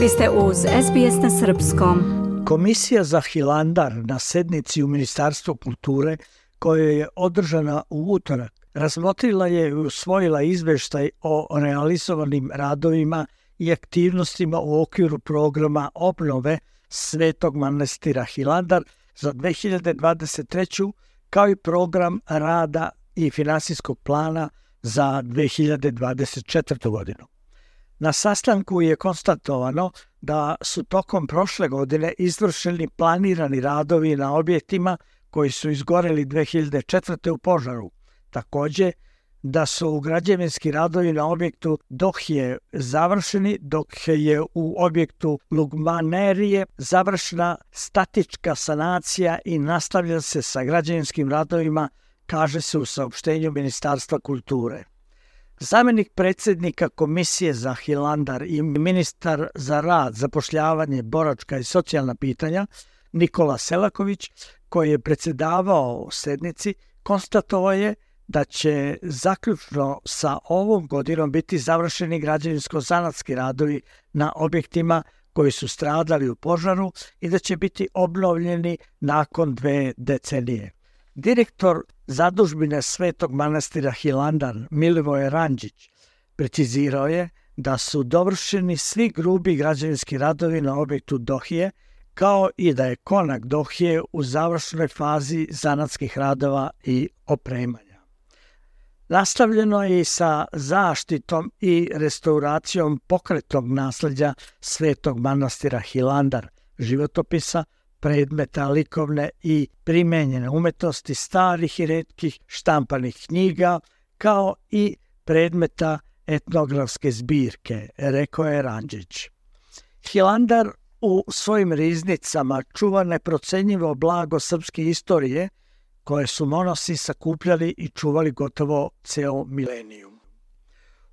Vi ste uz SBS na Srpskom. Komisija za Hilandar na sednici u Ministarstvu kulture koja je održana u utorak razmotrila je i usvojila izveštaj o realizovanim radovima i aktivnostima u okviru programa obnove Svetog manastira Hilandar za 2023. kao i program rada i finansijskog plana za 2024. godinu. Na sastanku je konstatovano da su tokom prošle godine izvršeni planirani radovi na objektima koji su izgoreli 2004. u požaru. Takođe, da su građevinski radovi na objektu Dohije završeni, dok je u objektu Lugmanerije završena statička sanacija i nastavlja se sa građevinskim radovima, kaže se u saopštenju Ministarstva kulture. Zamenik predsednika Komisije za Hilandar i ministar za rad, zapošljavanje, boračka i socijalna pitanja Nikola Selaković, koji je predsedavao sednici, konstatovao je da će zaključno sa ovom godinom biti završeni građevinsko-zanatski radovi na objektima koji su stradali u požaru i da će biti obnovljeni nakon dve decenije. Direktor zadužbine Svetog manastira Hilandar Milivoje Ranđić precizirao je da su dovršeni svi grubi građevinski radovi na objektu Dohije, kao i da je konak Dohije u završnoj fazi zanatskih radova i opremanja. Nastavljeno je i sa zaštitom i restauracijom pokretog nasledđa Svetog manastira Hilandar, životopisa, predmeta likovne i primenjene umetnosti starih i redkih štampanih knjiga, kao i predmeta etnografske zbirke, rekao je Ranđić. Hilandar u svojim riznicama čuva neprocenjivo blago srpske istorije, koje su monosi sakupljali i čuvali gotovo ceo milenijum.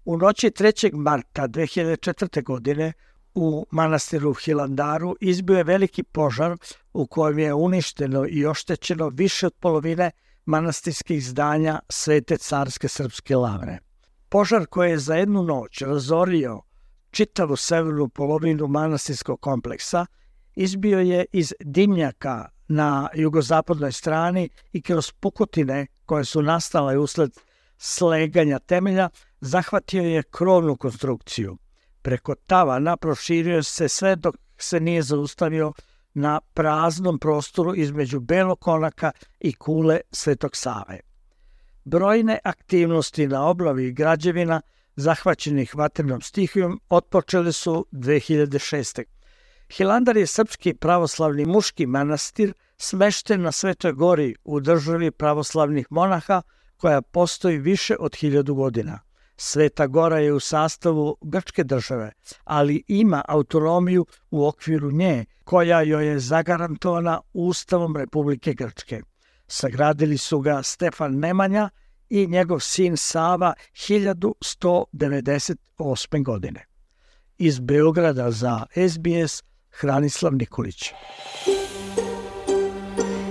U noći 3. marta 2004. godine u manastiru Hilandaru izbio je veliki požar u kojem je uništeno i oštećeno više od polovine manastirskih zdanja Svete carske srpske lavre. Požar koji je za jednu noć razorio čitavu severnu polovinu manastirskog kompleksa izbio je iz dimnjaka na jugozapadnoj strani i kroz pukotine koje su nastale usled sleganja temelja zahvatio je krovnu konstrukciju – preko tavana proširio se sve dok se nije zaustavio na praznom prostoru između Belog konaka i kule Svetog Save. Brojne aktivnosti na oblavi građevina zahvaćenih vatrnom stihijom otpočele su 2006. Hilandar je srpski pravoslavni muški manastir smešten na Svetoj gori u državi pravoslavnih monaha koja postoji više od hiljadu godina. Sveta Gora je u sastavu Grčke države, ali ima autonomiju u okviru nje, koja joj je zagarantovana Ustavom Republike Grčke. Sagradili su ga Stefan Nemanja i njegov sin Sava 1198. godine. Iz Beograda za SBS Hranislav Nikolić.